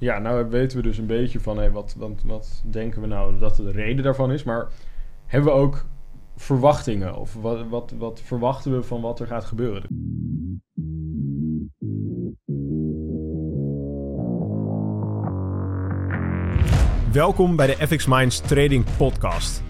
Ja, nou weten we dus een beetje van hé, wat, wat, wat denken we nou dat de reden daarvan is. Maar hebben we ook verwachtingen? Of wat, wat, wat verwachten we van wat er gaat gebeuren? Welkom bij de FX Minds Trading Podcast.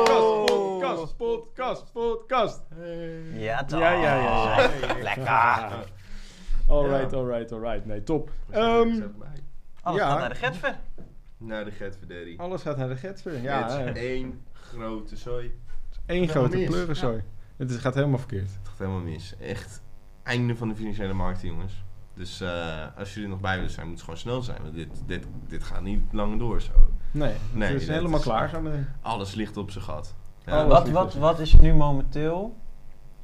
Podcast, podcast, podcast. Ja, toch? Ja, ja, ja. ja. Lekker. Alright, alright, alright. Nee, top. Ehm, Alles Ja. gaat naar de Getver. Naar de Getver alles gaat naar de Getver. Ja, het is één grote zooi. één gaat grote pleurenzooi. Het is- gaat helemaal verkeerd. Het gaat helemaal mis. Echt einde van de financiële markt, jongens. Dus eh, als jullie er nog bij willen zijn, moet het gewoon snel zijn. Want dit, dit, dit gaat niet lang door zo. Nee, Nee, het is helemaal is- klaar zo meteen. Alles ligt op zijn gat. Ja. Alles. Wat, wat, wat is nu momenteel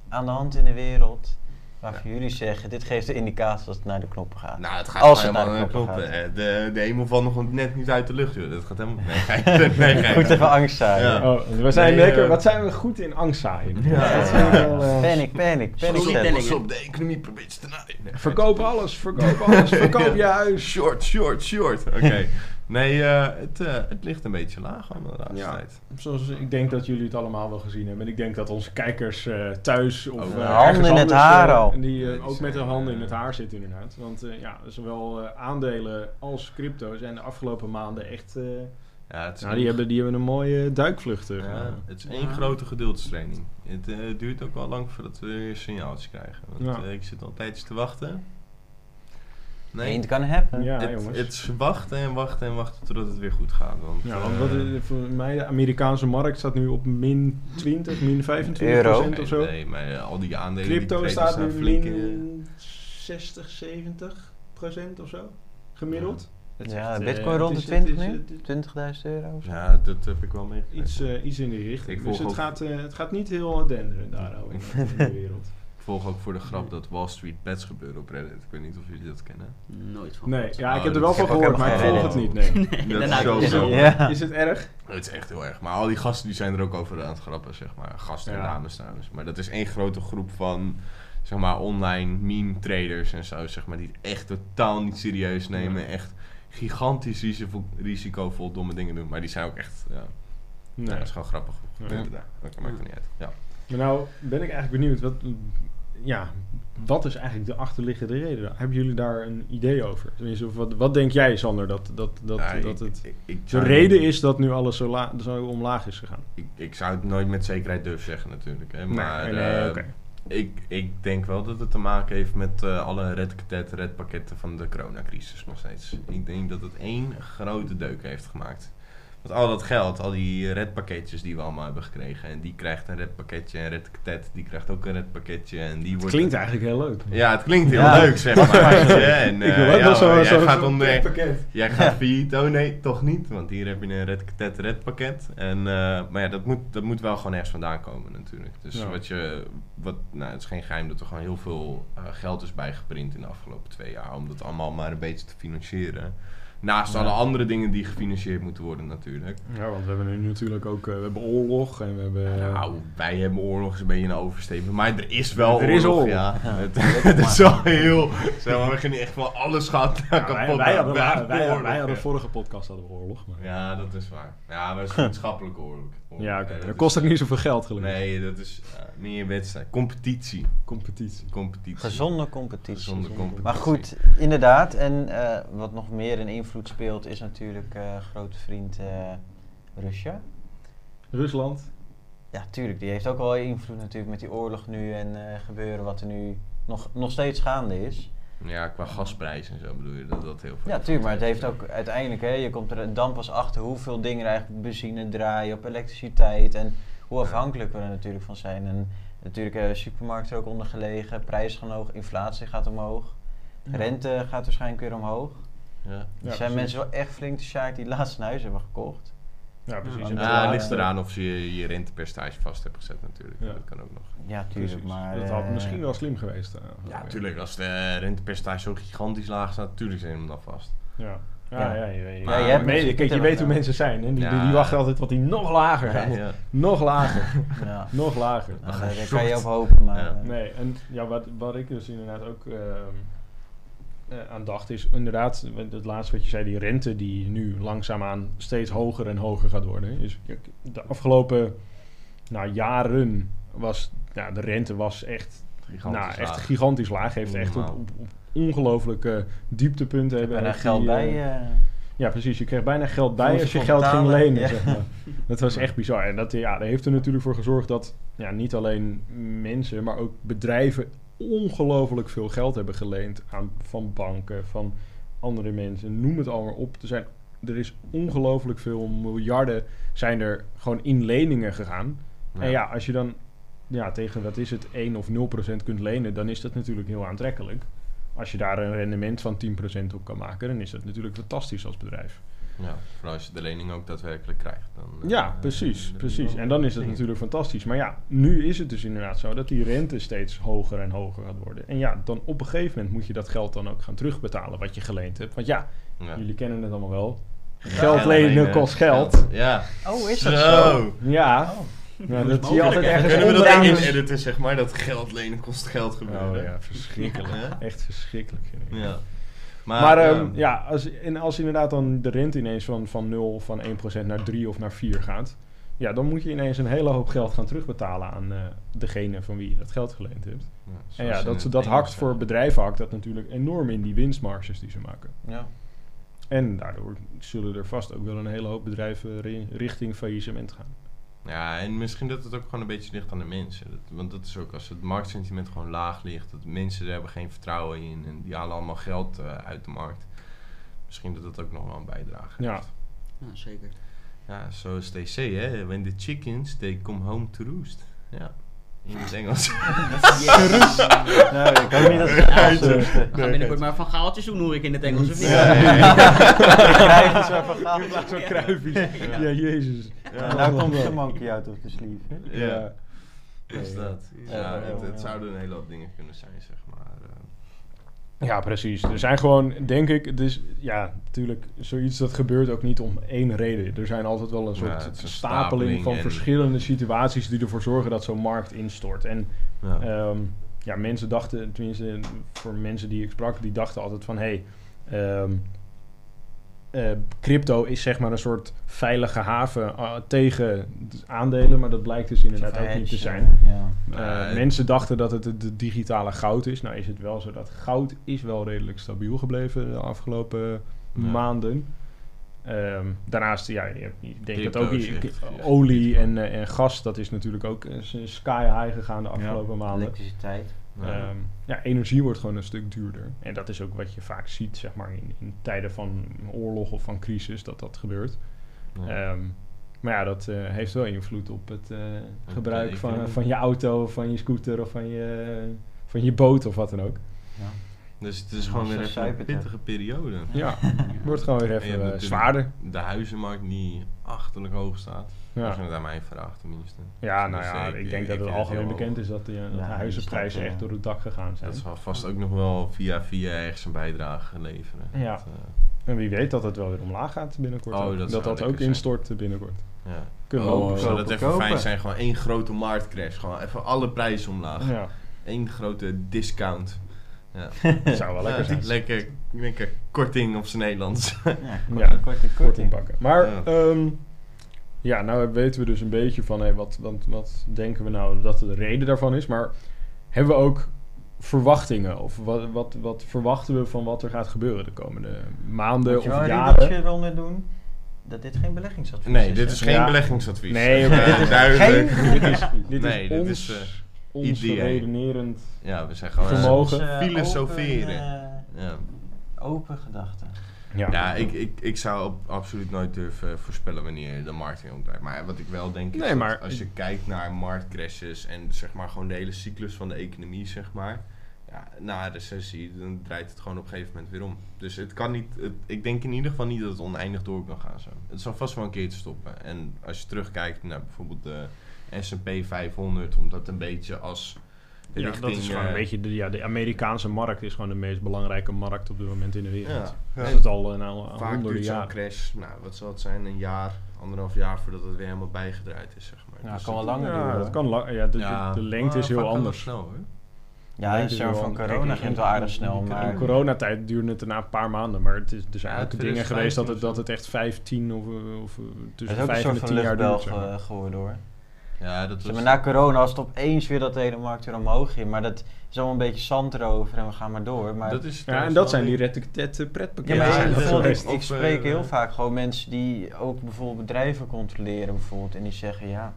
aan de hand in de wereld waarvan jullie zeggen, dit geeft de indicatie dat het naar de knoppen gaat? Nou, het gaat Als het helemaal naar de knoppen. De, de hemel valt nog net niet uit de lucht, joh. Dat gaat helemaal... Nee, nee, nee. Goed even angst zijn. Ja. Oh, we zijn Nee, lekker, eh, wat zijn we goed in angst zaaien. Ja. Dat zijn we wel, eh, Panic, panic, panic. Pas op, de economie probeert te Verkoop alles, verkoop alles, verkoop je huis. Short, short, short. Oké. Nee, eh, het, eh, het ligt een beetje laag aan de laatste Ja. tijd. Zoals ik denk dat jullie het allemaal wel gezien hebben. En ik denk dat onze kijkers eh, thuis of Oh, handen in het haar al. die ook met de handen in het haar zitten inderdaad. Want eh, ja, zowel eh, aandelen als crypto zijn de afgelopen maanden echt... eh, Ja, het is nou, die hebben, die hebben een mooie duikvlucht. Ja, het is één grote gedeeltestraining. Het eh, duurt ook wel lang voordat we weer signaaltjes krijgen. Want Ja. eh, ik zit al een tijdje te wachten. Nee, Ain't gonna happen. Ja, het, jongens. het is wachten en wachten en wachten totdat het weer goed gaat. Want, Ja, eh, want is, voor mij de Amerikaanse markt staat nu op min 20, min 25 Euro. procent of zo. Nee, maar eh, al die aandelen Crypto die staat nu flink, min 60, 70 procent of zo. Gemiddeld. Ja, echt, bitcoin rond de is- 20 het is- nu? het is 20.000 euro of zo? Ja, dat heb ik wel meegekregen. Iets, eh, iets in die richting. Ik dus het ook- gaat, eh, het gaat niet heel denderen daar in de wereld. Volg ook voor de grap dat Wall Street bets gebeuren op Reddit. Ik weet niet of jullie dat kennen. Nooit van Nee, gehoord. ja, ik Oh, heb er dat wel is van gehoord, maar ik volg het niet. Nee. Dat is zo is het zo. Ja. Is het erg? Het is echt heel erg. Maar al die gasten die zijn er ook over aan het grappen, zeg maar. Gasten en Ja. dames trouwens. Maar dat is één grote groep van, zeg maar, online meme traders en zo, zeg maar. Die het echt totaal niet serieus nemen. Ja. Echt gigantisch risico, risicovol domme dingen doen. Maar die zijn ook echt, ja, Nee. ja, dat is gewoon grappig. Ja. Dat maakt er niet uit. Ja. Maar nou ben ik eigenlijk benieuwd. Wat, ja, wat is eigenlijk de achterliggende reden? Hebben jullie daar een idee over? Tenminste, of wat, wat denk jij, Sander, dat, dat, dat, dat ik- het ik- ik de reden is dat nu alles zo, la, zo omlaag is gegaan? Ik, ik zou het nooit met zekerheid durven zeggen natuurlijk. Hè. Maar nee, nee, eh, ik, ik denk wel dat het te maken heeft met eh, alle redpaket, redpakketten van de coronacrisis nog steeds. Ik denk dat het één grote deuk heeft gemaakt. Want al dat geld, al die redpakketjes die we allemaal hebben gekregen. En die krijgt een redpakketje en redpaket, die krijgt ook een redpakketje. En die Het wordt klinkt eigenlijk heel leuk. Ja, het klinkt heel Ja. leuk zeg maar. En, ik eh, wil ook ja, wel zo, hoor, zo, jij gaat zo- om, pakket. Jij gaat failliet. Oh nee, toch niet. Want hier heb je een red red, red pakket. En, eh, maar ja, dat moet, dat moet wel gewoon ergens vandaan komen natuurlijk. Dus Ja. wat je... Wat, nou, het is geen geheim dat er gewoon heel veel eh, geld is bijgeprint in de afgelopen twee jaar. Om dat allemaal maar een beetje te financieren. Naast Ja. alle andere dingen die gefinancierd moeten worden natuurlijk. Ja, want we hebben nu natuurlijk ook eh, we hebben oorlog en we hebben... nou, wij hebben oorlog is een beetje een oversteven. Maar er is wel Er is oorlog. Ja, Ja. het, het is wel heel... Zeg maar, we gaan niet echt wel alles gaat ja, kapot. wij, wij, hadden, wij, wij, oorlog, wij hadden ja. vorige podcast hadden we oorlog. Maar... Ja, dat is waar. Ja, maar dat is vriendschappelijke oorlog. oorlog. Ja, oké. Dat kost ook niet zoveel geld gelukkig. Nee, dat is meer wedstrijd. Competitie. Competitie. Competitie. Gezonde competitie. Gezonde competitie. Maar goed, inderdaad. En eh, wat nog meer een invloed speelt is natuurlijk eh grote vriend eh Russia. Rusland. Ja, tuurlijk. Die heeft ook wel invloed natuurlijk met die oorlog nu en eh, gebeuren wat er nu nog, nog steeds gaande is. Ja, qua gasprijs en zo bedoel je dat dat heel veel. Ja, tuurlijk. Maar het heeft ook uiteindelijk, hè, je komt er dan pas achter hoeveel dingen er eigenlijk op benzine draaien, op elektriciteit en hoe afhankelijk we er natuurlijk van zijn. En natuurlijk hebben supermarkten er ook onder gelegen, prijzen gaan hoog, inflatie gaat omhoog, Ja. rente gaat waarschijnlijk weer omhoog. Ja. Er zijn precies. mensen wel echt flink te sjaak die laatst een huis hebben gekocht. Ja, precies. Ja, het laatste- ligt eraan of je je rentepercentage vast hebt gezet natuurlijk. Ja. Dat kan ook nog. Ja, tuurlijk, Precies. maar... dat had eh, misschien wel slim geweest. eh, Ja, natuurlijk. Als de rentepercentage zo gigantisch laag staat, natuurlijk zijn hem dan vast. Ja. Ja, Ja. ja, je, weet- Maar ja, je hebt me- mensen die kijk, je weet hebben hoe mensen zijn. Hè? Die, Ja. die, die wachten altijd wat die nog lager gaat. Ja. Nog lager. Ja. nog lager. Nou, ga daar kan je op hopen, maar... Ja. eh, Nee, en ja, wat, wat ik dus inderdaad ook ehm, eh, aan dacht is inderdaad, het laatste wat je zei, die rente die nu langzaamaan steeds hoger en hoger gaat worden. Is, kijk, de afgelopen nou, jaren was ja, de rente was echt, Gigantisch nou, echt laag. gigantisch laag. Heeft echt op, op, op ongelooflijke dieptepunten hebben. er heeft geld die, bij. eh, eh, ja, precies. Je kreeg bijna geld bij als je geld ging lenen. ja. Zeg maar. Dat was echt bizar. En dat, ja, dat heeft er natuurlijk voor gezorgd dat ja, niet alleen mensen, maar ook bedrijven ongelooflijk veel geld hebben geleend aan, van banken, van andere mensen. Noem het allemaal op. Er, zijn, er is ongelooflijk veel miljarden zijn er gewoon in leningen gegaan. En ja, als je dan ja, tegen, wat is het, 1 of 0 procent kunt lenen, dan is dat natuurlijk heel aantrekkelijk. Als je daar een rendement van 10% op kan maken, dan is dat natuurlijk fantastisch als bedrijf. Ja, vooral als je de lening ook daadwerkelijk krijgt. Dan, eh, Ja, eh, precies, precies. En dan is het natuurlijk fantastisch. Maar ja, nu is het dus inderdaad zo dat die rente steeds hoger en hoger gaat worden. En ja, dan op een gegeven moment moet je dat geld dan ook gaan terugbetalen wat je geleend hebt. Want ja, Ja. jullie kennen het allemaal wel. Ja, Geld lenen lenen, kost geld. Ja. Oh, is dat Zo. zo? Ja, Oh. ja is dat zie je altijd ergens Kunnen we dat in editen, zeg maar, dat geld lenen kost geld gebeuren? Oh ja, verschrikkelijk. Ja. Echt verschrikkelijk vind ik. Ja. Maar, Maar, ja. ehm, ja, als, en als inderdaad dan de rente ineens van, van 0 of van 1% naar 3 of naar 4 gaat... Ja, dan moet je ineens een hele hoop geld gaan terugbetalen aan eh, degene van wie je dat geld geleend hebt. Ja, En ja, dat, dat Engels hakt voor bedrijven hakt dat natuurlijk enorm in die winstmarges die ze maken. Ja. En daardoor zullen er vast ook wel een hele hoop bedrijven ri- richting faillissement gaan. Ja, en misschien dat het ook gewoon een beetje ligt aan de mensen. Dat, want dat is ook als het marktsentiment gewoon laag ligt, dat mensen er hebben geen vertrouwen in en die halen allemaal geld eh, uit de markt. Misschien dat dat ook nog wel een bijdrage Ja. heeft. Ja, zeker. Ja, zoals they say, hè. When the chickens, they come home to roost. Ja, in het Engels. Nou, ik hoop niet dat ze Engels. We gaan binnenkort maar van gaaltjes doen, hoor ik in het Engels. Of niet? Ja, ja, Krijgen ze even geld. Zo'n kruifje. Ja, jezus. En daar komt de monkey out of the sleeve. Ja. Dus dat. Ja, Ja, ja, het, het ja. zouden een hele hoop dingen kunnen zijn, zeg maar. Ja, precies. Er zijn gewoon, denk ik, dus ja, natuurlijk, zoiets dat gebeurt ook niet om één reden. Er zijn altijd wel een soort het is stapeling stapeling van en- verschillende situaties die ervoor zorgen dat zo'n markt instort. En ja. Ehm, ja, mensen dachten, tenminste voor mensen die ik sprak, die dachten altijd van hé, hey, ehm, eh, crypto is zeg maar een soort veilige haven ah, tegen aandelen, maar dat blijkt dus inderdaad ook niet te zijn. Ja. Eh, mensen dachten dat het het de digitale goud is. Nou is het wel zo dat goud is wel redelijk stabiel gebleven de afgelopen Ja. maanden. Ehm, daarnaast, ja, je, ik denk dat ook olie en, eh, en gas, dat is natuurlijk ook eh, sky high gegaan de afgelopen maanden. Elektriciteit. Ja. Ehm, ja, energie wordt gewoon een stuk duurder. En dat is ook wat je vaak ziet, zeg maar, in, in tijden van oorlog of van crisis, dat dat gebeurt. Ja. Ehm, maar ja, dat eh, heeft wel invloed op het eh, gebruik van, van je auto, van je scooter of van je, van je boot of wat dan ook. Dus het is Ja, gewoon weer een pittige periode. Ja, wordt gewoon weer En je hebt even eh, zwaarder. De huizenmarkt die achterlijk hoog staat. Ja. Als je het aan mij vraagt tenminste. Ja, Dus nou ja, ik- ik denk ik dat het algemeen bekend is dat, de, dat de Ja, huizenprijzen die echt staat, door het dak gegaan zijn. Dat zal vast ook nog wel via via ergens een bijdrage leveren. Ja. Dat, eh, En wie weet dat het wel weer omlaag gaat binnenkort. Oh, ook. dat dat ook zijn. instort eh, binnenkort. ja. Kunnen we Oh, hopen. zou dat even kopen. fijn zijn, gewoon één grote marktcrash. Gewoon even alle prijzen omlaag. Ja, Eén grote discount. Ja. dat zou wel lekker Ja, zijn. lekker, lekker korting op zijn Nederlands. Ja, Ja, korting, korting, korting pakken. Maar Ja. Ja. nou weten we dus een beetje van hé, wat, wat, wat denken we nou dat de reden daarvan is. Maar hebben we ook verwachtingen? Of wat, wat, wat verwachten we van wat er gaat gebeuren de komende maanden Moet je wel of een jaren? riedeltje eronder doen dat dit geen beleggingsadvies Nee, is. dit hè? is geen Ja. beleggingsadvies. Nee, Eh. Dit is duidelijk. geen- dit is, dit Nee, is dit ons, is, eh, ons idee. redenerend. Ja, we zijn gewoon... eh, Vermogen. Eh, Filosoferen. Open, eh, ja. open gedachten. Ja, Ja, ik, ik, ik zou op, absoluut nooit durven voorspellen wanneer de markt weer omdraait. Maar wat ik wel denk is Nee, dat maar- als je kijkt naar marktcrashes en zeg maar gewoon de hele cyclus van de economie, zeg maar. ja, na een recessie, dan draait het gewoon op een gegeven moment weer om. Dus het kan niet, het- ik denk in ieder geval niet dat het oneindig door kan gaan zo. Het zal vast wel een keertje stoppen. En als je terugkijkt naar bijvoorbeeld de S&P 500, om dat een beetje als Ja, richting... dat is gewoon eh, een beetje de, ja, de Amerikaanse markt is gewoon de meest belangrijke markt op dit moment in de wereld. Ja, Dat ja. is het al een al Vaak honderden duurt zo'n jaren. crash, nou wat zal het zijn, een jaar, anderhalf jaar voordat het weer helemaal bijgedraaid is, zeg maar. Ja, Dus kan wel langer Ja, duren. dat kan lang. Ja, de, Ja, de, de lengte is heel vaak kan dat anders. snel, hoor. Ja, in is termen heel van corona ging het wel aardig snel, In maar... coronatijd duurde het na een paar maanden, maar het is, er zijn Ja, ook dingen geweest dat het, 2015 dat het echt 15 of, eh, of eh, Het tussen is ook een 5 soort en van 10 jaar duurt. zeg maar. ge- geworden hoor. Ja, dat Zeg was... maar, na corona was het opeens weer dat de hele markt weer omhoog ging. Maar dat is allemaal een beetje zand erover en we gaan maar door. Maar, dat is Ja, en dat zijn die rettet ja, pretpakketten. maar Ja, ik, spreek eh, heel vaak gewoon mensen die ook bijvoorbeeld bedrijven controleren bijvoorbeeld. En die zeggen ja,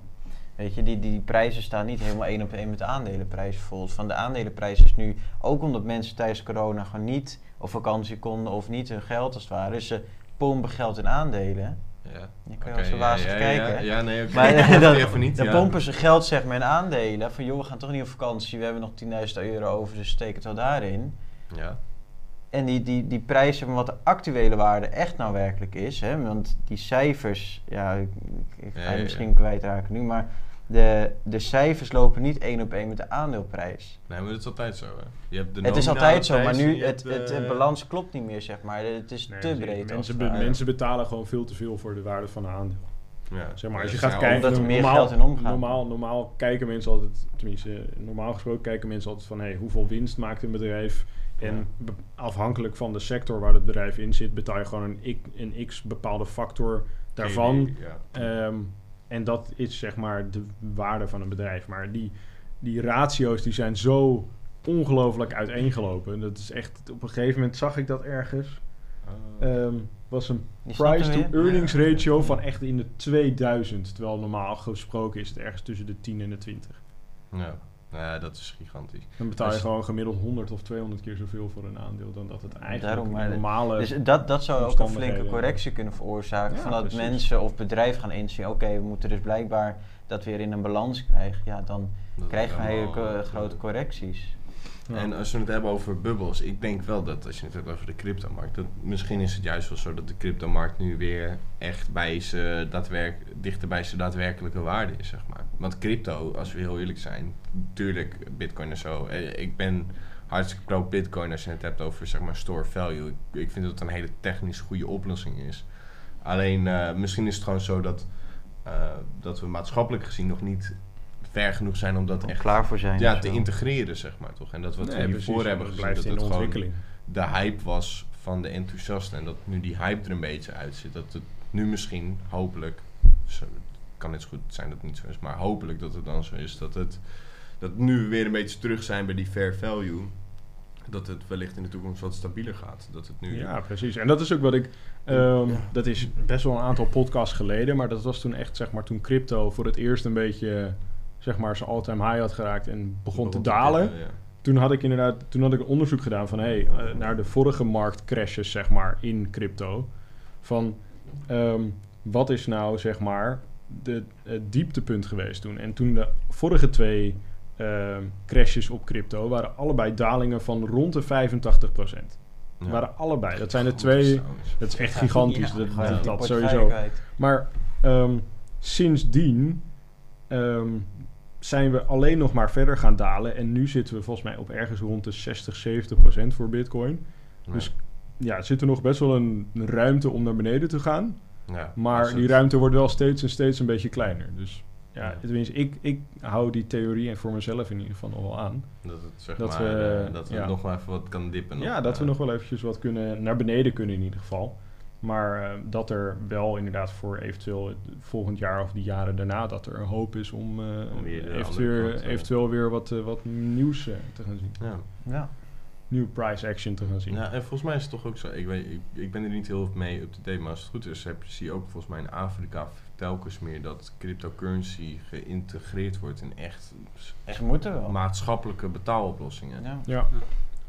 weet je, die, die prijzen staan niet helemaal één op één met de aandelenprijs bijvoorbeeld. Van de aandelenprijs is nu, ook omdat mensen tijdens corona gewoon niet op vakantie konden of niet hun geld als het ware. Dus ze pompen geld in aandelen. Ja. Je kan Oké, wel zo ja, wazig ja, kijken. Ja, nee, oké. Maar snap dan, even niet. dan pompen ze geld zeg maar in aandelen. Van joh, we gaan toch niet op vakantie. We hebben nog 10.000 euro over, dus steek het wel daarin. Ja. En die, die, die prijzen van wat de actuele waarde echt nou werkelijk is. Hè, want die cijfers, ja, ik, ik- ga je misschien kwijtraken nu. Maar de, de cijfers lopen niet één op één met de aandeelprijs. Nee, maar dat is altijd zo, hè. Je hebt de het is altijd zo, maar nu het, hebt, het, eh, het balans klopt niet meer, zeg maar. Het is Nee, te breed. Mensen, het be- mensen betalen gewoon veel te veel voor de waarde van een aandeel. Ja. Zeg maar, als je Ja, gaat ja, kijken, omdat er meer normaal, geld in omgaat. Normaal, normaal kijken mensen altijd, tenminste, normaal gesproken kijken mensen altijd van, hey, hoeveel winst maakt een bedrijf? En Ja. afhankelijk van de sector waar het bedrijf in zit, betaal je gewoon een, een x bepaalde factor daarvan. Ja. En dat is zeg maar de waarde van een bedrijf. Maar die, die ratio's die zijn zo ongelooflijk uiteengelopen. Dat is echt, op een gegeven moment zag ik dat ergens. Ehm was een Die snapte price to weer? earnings Ja. ratio van echt in de 2000. Terwijl normaal gesproken is het ergens tussen de 10 en de 20. ja. Ja, dat is gigantisch. Dan betaal je Als- gewoon gemiddeld 100 of 200 keer zoveel voor een aandeel dan dat het eigenlijk Daarom, een normale... Dus dat, dat zou ook een flinke correctie kunnen veroorzaken. Ja, van dat precies. mensen of bedrijven gaan inzien, oké, we moeten dus blijkbaar dat weer in een balans krijgen. Ja, dan Dat krijgen hele allemaal, ko- eh, grote correcties. En als we het hebben over bubbels, ik denk wel dat als je het hebt over de cryptomarkt, dat misschien is het juist wel zo dat de cryptomarkt nu weer echt bij ze daadwerk, dichter bij zijn daadwerkelijke waarde is, zeg maar. Want crypto, als we heel eerlijk zijn, natuurlijk bitcoin en zo. eh, Ik ben hartstikke pro bitcoin als je het hebt over zeg maar store value. Ik, ik vind dat het een hele technisch goede oplossing is. Alleen eh, misschien is het gewoon zo dat, eh, dat we maatschappelijk gezien nog niet ver genoeg zijn om dat Om echt klaar voor zijn. ja, te integreren, zeg maar toch. En dat wat Nee, we precies, hiervoor hebben dat gezien, dat het gewoon ontwikkeling. de hype was van de enthousiasten. En dat nu die hype er een beetje uit zit. Dat het nu misschien, hopelijk, zo, het kan zo goed zijn dat het niet zo is, maar hopelijk dat het dan zo is. Dat het dat nu we weer een beetje terug zijn bij die fair value. Dat het wellicht in de toekomst wat stabieler gaat. Dat het nu... Ja, precies. En dat is ook wat ik. ehm, Ja. Dat is best wel een aantal podcasts geleden, maar dat was toen echt, zeg maar, toen crypto voor het eerst een beetje, zeg maar, zijn all-time high had geraakt en begon te dalen. Toen had ik inderdaad, toen had ik een onderzoek gedaan van, hey, eh, naar de vorige marktcrashes, zeg maar, in crypto. Van, ehm, wat is nou, zeg maar, de, het dieptepunt geweest toen? En toen de vorige twee ehm, crashes op crypto waren allebei dalingen van rond de 85%. Ja. Waren allebei. Dat zijn de twee. Dat is echt gigantisch. ja, dat, sowieso. Maar ehm, sindsdien ehm, zijn we alleen nog maar verder gaan dalen. En nu zitten we volgens mij op ergens rond de 60, 70 procent voor Bitcoin. Dus ja, zit er nog best wel een ruimte om naar beneden te gaan. Ja, Maar die het- ruimte wordt wel steeds en steeds een beetje kleiner. Dus ja, tenminste, ik, ik hou die theorie en voor mezelf in ieder geval nog wel aan. Dat het, zeg dat maar, we, eh, dat we ja. nog maar even wat kan dippen. nog, Ja, dat we eh. nog wel eventjes wat kunnen, naar beneden kunnen in ieder geval. Maar eh, dat er wel inderdaad voor eventueel het volgend jaar of die jaren daarna... dat er een hoop is om, eh, Om de eventueel, kant, eventueel weer wat, eh, wat nieuws te gaan zien. Ja. Ja. Nieuwe price action te gaan zien. Ja, en volgens mij is het toch ook zo. Ik, weet, ik, ik ben er niet heel mee up to date, maar als het goed is, heb, zie je ook volgens mij in Afrika telkens meer dat cryptocurrency geïntegreerd wordt in echt, echt Ze moeten wel. maatschappelijke betaaloplossingen. Ja. Ja.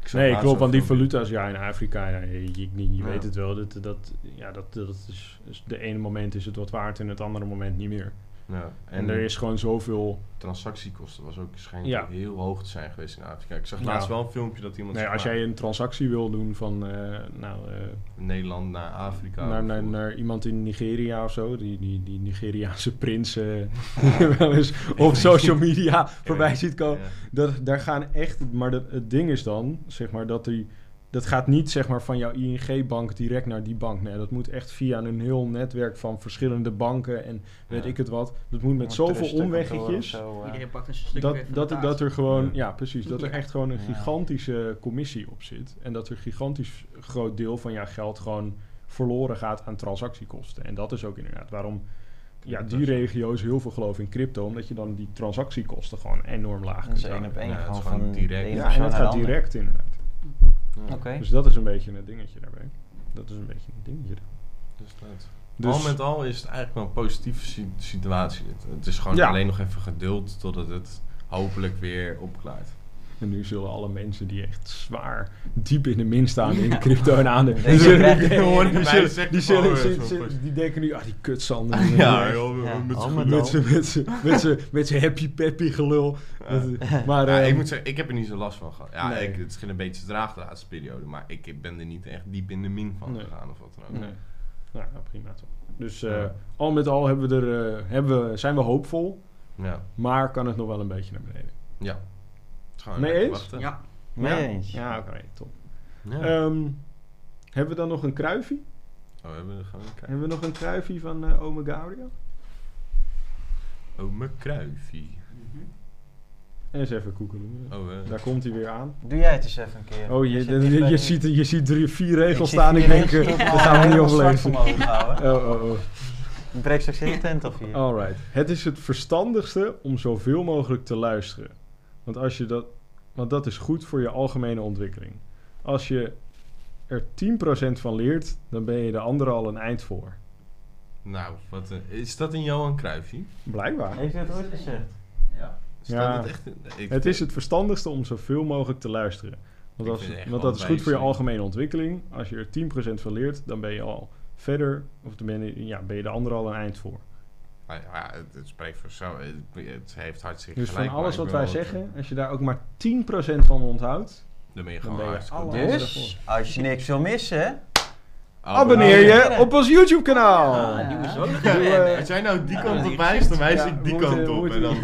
Ik Nee, klopt, zo'n want die valuta's ja, in Afrika, ja, je, je, je Ja. weet het wel. Dat, dat, ja, dat, dat is, is de ene moment is het wat waard en het andere moment niet meer. Ja. En, er is gewoon zoveel... transactiekosten was ook schijnlijk Ja. heel hoog te zijn geweest in Afrika. Ik zag Nou. laatst wel een filmpje dat iemand Nee, als jij een transactie wil doen van... eh, nou, eh, Nederland naar Afrika naar, naar, iemand in Nigeria of zo. Die, die, die Nigeriaanse prins wel eens op social media voorbij ziet komen. Dat, daar gaan echt... Maar dat, het ding is dan, zeg maar, dat die... Dat gaat niet zeg maar, van jouw ING-bank direct naar die bank. Nee, dat moet echt via een heel netwerk van verschillende banken en weet Ja. ik het wat. Dat moet met zoveel omweggetjes. zo, eh. Iedereen pakt een stukje Dat, dat, dat er gewoon, Ja. ja, precies. Dat er echt gewoon een gigantische commissie op zit. En dat er een gigantisch groot deel van jouw geld gewoon verloren gaat aan transactiekosten. En dat is ook inderdaad waarom ja, Dat die regio's heel veel geloven in crypto. Omdat je dan die transactiekosten gewoon enorm laag Dat kunt is één op één Ja, het gewoon van direct. Ja, en dat de gaat direct inderdaad. Ja. Dus dat is een beetje een dingetje daarbij. Dat is een beetje een dingetje. Dus dat. Dus, al met al is het eigenlijk wel een positieve si- situatie. Het, het is gewoon Ja. alleen nog even geduld totdat het hopelijk weer opklaart. En nu zullen alle mensen die echt zwaar diep in de min staan in crypto en aandelen. Deze Die die die zeggen zullen- van, die zullen- zo'n Die denken nu, ah die kutsander. Ja, joh, Ja, met z'n zijn happy peppy gelul. Maar Ja, eh, ik moet zeggen, ik heb er niet zo last van gehad. Ja, Nee. ik, het is een beetje traag de laatste periode, maar ik ben er niet echt diep in de min van Nee. gegaan of wat dan ook. Nee. Nou, nou, prima toch. Dus eh, Ja. al met al hebben we er, eh, hebben we, zijn we hoopvol, Ja, maar kan het nog wel een beetje naar beneden. ja. Het is gewoon Mee eens? wachten. Ja, Mee ja? eens. Ja, oké, top. Ja. Ehm, hebben we dan nog een kruifie? oh, we hebben gewoon een Hebben we nog een kruifie van eh Ome Gaudio? Mijn kruifie. En eens even koekelen. Oh. Daar komt hij weer aan. Doe jij het eens even een keer. Oh, je, je, ziet, je ziet drie, vier regels staan. Ik denk, staan, dat gaan we niet overleven. Oh, oh, oh. Ik breek straks heel tent af hier. Alright. Het is het verstandigste om zoveel mogelijk te luisteren. Want, als je dat, want dat is goed voor je algemene ontwikkeling. Als je er 10% van leert, dan ben je de anderen al een eind voor. Nou, wat, eh, is dat een Johan Cruijffie? Blijkbaar. Heeft u het ooit gezegd? ja. Staat Ja. het echt in- ik- Het is het verstandigste om zoveel mogelijk te luisteren. Want, als, want dat is goed voor je algemene ontwikkeling. Als je er 10% van leert, dan ben je al verder, of dan ben je, ja, ben je de anderen al een eind voor. Ja, het, het spreekt voor zo. Het, het heeft hartstikke Dus gelijk. van alles wat wij zeggen, als je daar ook maar 10% van onthoudt, Dan ben je gewoon hartstikke. Dus, als je niks wil missen, abonneer je op ons YouTube kanaal. Eh, Als jij nou die kant op wijst, dan wijs ik die kant moeten- op. En dan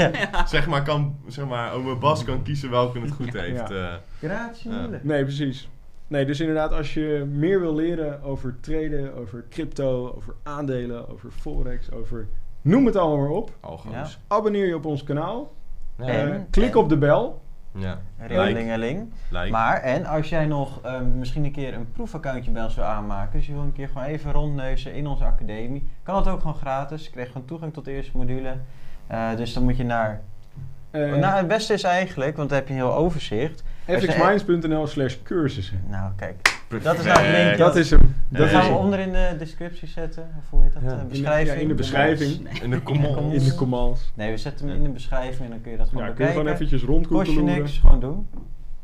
zeg maar, kan, zeg maar, ome Bas kan kiezen welke het goed heeft. Ja. eh. Nee, precies. Nee, dus inderdaad, als je meer wil leren over traden, over crypto, over aandelen, over forex, over noem het allemaal maar op, Algo's. abonneer je op ons kanaal. Ja. Eh, En- klik en- op de bel. ja. Ringelingeling. Like. Maar, en als jij nog ehm, misschien een keer een proefaccountje bij ons wil aanmaken, dus je wil een keer gewoon even rondneuzen in onze academie, kan dat ook gewoon gratis. Je krijgt gewoon toegang tot de eerste module. Eh, dus dan moet je naar. Eh, nou, het beste is eigenlijk, want dan heb je een heel overzicht. fxminds.nl slash cursussen. Nou, kijk. Perfect. dat is nou het link. Dat is hem. Dat gaan we onder in de descriptie zetten. Of hoe heet dat? Ja. Eh, In de- beschrijving. ja, in de beschrijving. Nee. In de commons. In de commands. Nee, we zetten hem in de beschrijving en dan kun je dat gewoon Ja, kun je bekijken. gewoon eventjes Kost je niks, gewoon doen.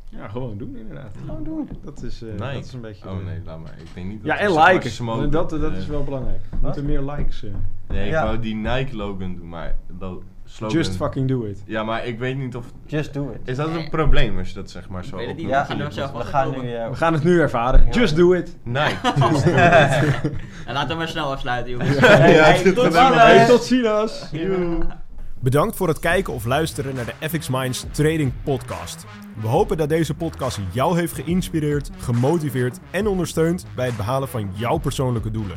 Ja, gewoon doen inderdaad. Gewoon doen. Dat is, eh, dat is een beetje... Oh nee, laat maar. Ik denk niet dat Ja, en zeg maar liken. smoken. dat, dat Eh, is wel belangrijk. We moeten meer likes. eh. Nee, ik Ja. wou die Nike logo doen, maar dat slogan... Just fucking do it. Ja, maar ik weet niet of... Just do it. Is dat een probleem als je dat zeg maar zo... Opnoemt? Ja, we wel gaan nu... eh, We gaan het nu ervaren. Ja. Just do it. Nike. Just do it. En laten we maar snel afsluiten, jongens. Ja, Hey, dit tot. Hey, tot ziens. Bedankt voor het kijken of luisteren naar de FX Minds Trading Podcast. We hopen dat deze podcast jou heeft geïnspireerd, gemotiveerd en ondersteund bij het behalen van jouw persoonlijke doelen.